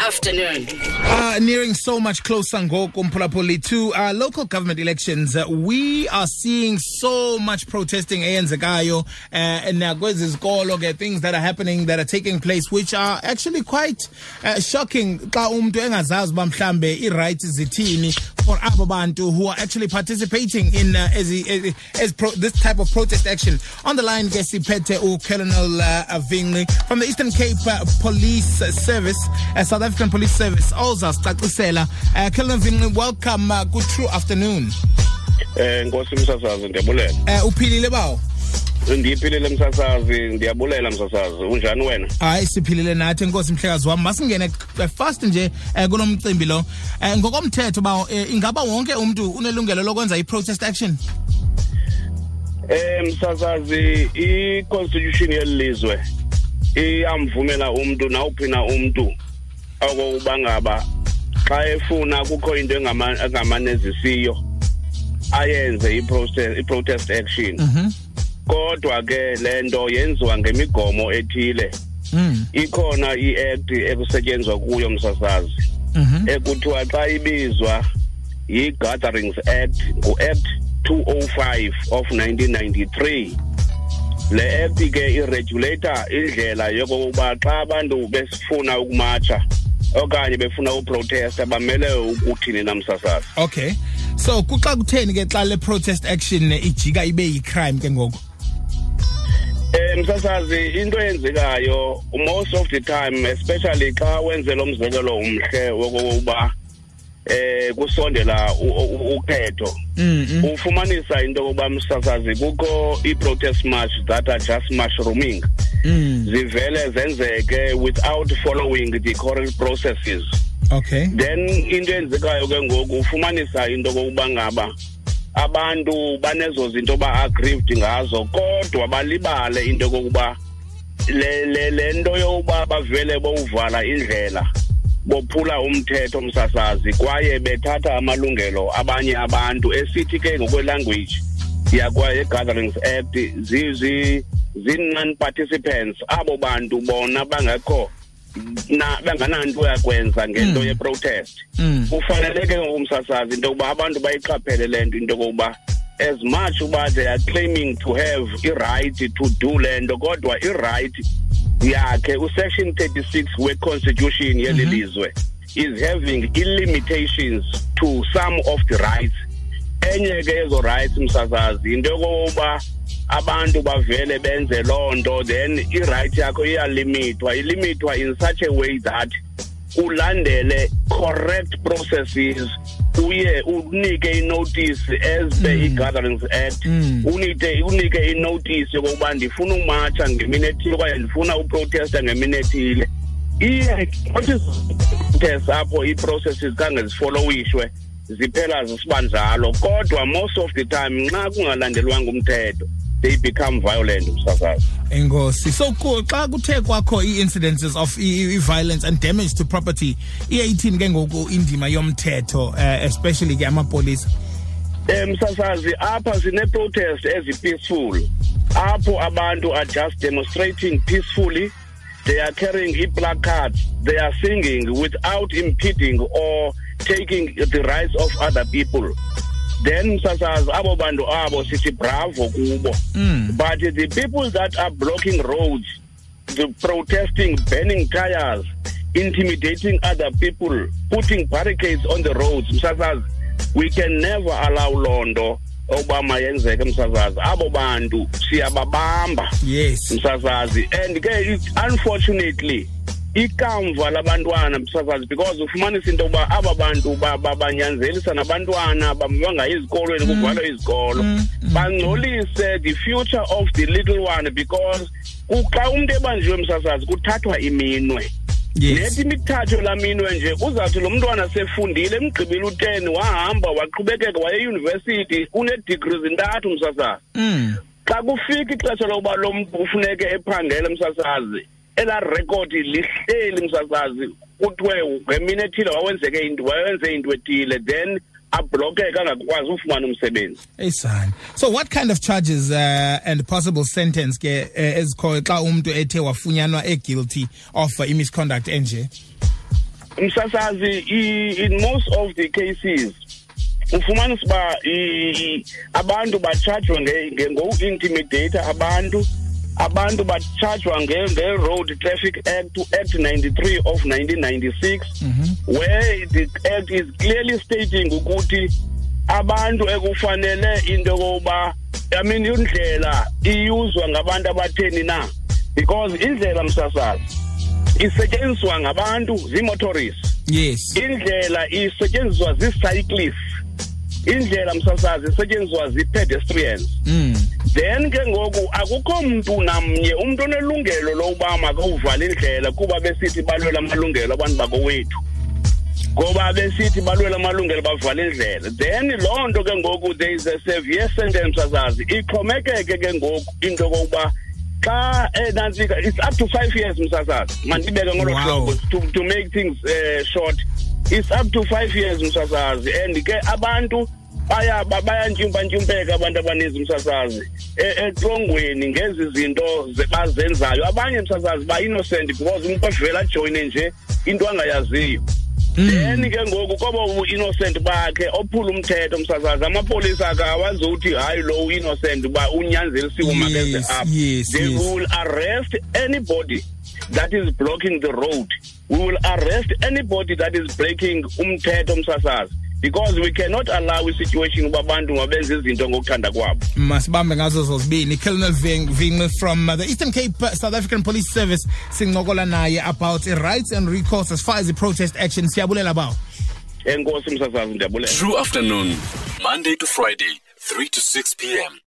afternoon. Uh, nearing so much closer mphulaphuli to uh, local government elections uh, we are seeing so much protesting eyenzekayo uh, nakwezi zikolo ke things that are happening that are taking place which are actually quite uh, shocking for abo bantu who are actually participating in uh, as, as, as pro, this type of protest action. On the line ke siphethe ucolonel uh, Vingli from the eastern cape uh, police service uh, south african police service ozasicacisela uh, colonel Vingli welcome uh, good true afternoon. Eh nkosi msasazi ndiyabulela uh, uphilile bawo ndiyiphilile msasazi ndiyabulela msasazi. Unjani wena? Hayi siphilile nathi enkosi mhlekazi wam masingene fast nje um kulo mcimbi lo. Um ngokomthetho ba um ingaba wonke umntu unelungelo lokwenza i-protest action? Eh msasazi i-constitution yelizwe iyamvumela umuntu nawuphi na umuntu okokuba ngaba xa efuna kukho into engamanezisiyo ayenze i-protest i-protest action. Mm -hmm. Kodwa ke lento yenziwa ngemigomo ethile. Mm. ikhona i-act ekusetyenzwa kuyo msasazi. Mm -hmm. ekuthiwa xa ibizwa yi-gatherings act ngu-act 205 of 1993 le act ke iregulator indlela yokokuba xa abantu besifuna ukumatsha okanye befuna uprotesta bamele ukuthini namsasazi okay. So kuxa kutheni ke xa le protest action ijika ibe yi-crime ke ngoku? Eh msasazi into eyenzekayo most of the time especially xa wenze lo mzekelo umhle wokuba eh kusondela ukhetho mm-hmm. ufumanisa into yokuba msasazi kukho i-protest march that are just mushrooming mm. zivele zenzeke without following the correct processes okay then into eyenzekayo ke ngoku ufumanisa into yokokuba ngaba abantu banezo zinto ba-aggrieved ngazo kodwa balibale into yokokuba le le le nto yokuba bavele bowuvala indlela bophula umthetho msasazi kwaye bethatha amalungelo abanye abantu. Esithi ke ngokwelanguage yakwa-gatherings act zi-non participants abo bantu bona bangekho na bangananto yakwenza ngento mm. yeprotest mm. kufaneleke ngumsasazi into yokuba abantu bayiqaphele le nto into yokokuba as much uba they are claiming to have i-right to do le nto kodwa i-right yakhe usection 36 we-constitution yeli mm-hmm. lizwe is having i-limitations to some of the rights enye ke ezo rights msasazi into yokokuba abantu bavele benze loo nto then i-right yakho iyalimithwa ilimithwa in such a way that ulandele correct processes uye unike inotice as per mm. i-gatherings act mm. unike unike inotice yokokuba ndifuna umatsha ngemini ethile okanye ndifuna uprotesta ngemini ethile iye protest apho ii-processes khange zifolowishwe ziphela zisibanjalo kodwa most of the time nxa kungalandelwanga umthetho they become violent msasazi enkosi so xa kuthe kwakho ii-incidences of i-violence and damage to property iye ithini ke ngoku indima yomthetho uh, especially ke amapolisa. Um msasazi apha sine-protest ezi-peaceful apho abantu are just demonstrating peacefully. They are carrying i-placards they are singing without impeding or taking the rights of other people then msasazi abo bantu abo sithi bravo kubo. Mm. but the people that are blocking roads the protesting burning tires intimidating other people putting barricades on the roads msasazi we can never allow loo nto oba mayenzeke msasazi abo bantu siyababamba. Yes. Msasazi and ke unfortunately ikamva labantwana msasazi because ufumanisa into yokuba aba bantu banyanzelisa nabantwana banga ezikolweni Mm. kuvalwe izikolo. Bangcolise the future of the little one because xa umntu ebanjiwe msasazi kuthathwa iminwe. Yes. Nethi imithatho laminwe nje uzawuthi lo mntwana sefundile emgqibile u-ten wahamba waqhubekeka wayeyunivesithi uneedigrees ntathu msasazi. Mm. xa kufika ixesha lokuba lo mntu kufuneke ephangele msasazi elaa rekhodi lihleli msasazi kuthiwe ngemini ethile wawenzeke into wayenze into ethile then ablokeke angakwazi ufumana umsebenzi. Eyisani so what kind of charges uh, and possible sentence ke uh, ezikhoyo xa umntu ethe wafunyanwa eguilty of uh, imisconduct enje? Msasazi in most of the cases ufumanisa uba abantu batshajwa ngo-intimidate abantu. Abantu batshajwa nge-road traffic act act 93 of 1996 mm -hmm. where the act is clearly stating ukuthi abantu ekufanele into yokuba i mean indlela iyuzwa ngabantu abatheni na? Because indlela msasazi isetyenziswa ngabantu zii-motorists. Yes. Indlela isetyenziswa zii-cyclists. Indlela msasazi isetyenziswa zii-pedestrians. Mm. Then ke ngoku akukho mntu namnye umntu onelungelo lokuba makawuvale indlela kuba besithi balwela amalungelo abantu bakowethu. Ngoba besithi balwela amalungelo bavala indlela. Then loo nto ke ngoku there is a severe sentence azazi. Ixhomekeke ke ngoku into yokokuba xa enantsika it's up to five years msasazi mandibeke ngolo hlobo to, to make things uh, short. It's up to five years msasazi and ke abantu baya bayantshumpantshumpeka abantu abaninzi msasazi etrongweni ngezi zinto bazenzayo abanye msasazi ba-innocent because umntu ovela ajoyine nje into angayaziyo. Then ke ngoku koba u-innocent bakhe ophula umthetho msasazi amapolisa akawazuthi hayi lo u-innocent uba unyanzelisiwe makeze up they will arrest anybody that is blocking the road. We will arrest anybody that is breaking umthetho msasazi because we cannot allow isituation uba abantu mabenze izinto ngokuthanda kwabo. Masibambe ngazo zozibini colonel vingwe from uh, the eastern cape uh, south african police service sincokola naye about rights and recourse as far as the protest action. Siyabulela bawo enkosi msasazi ndiyabulela. True afternoon monday to friday 3 to 6 p.m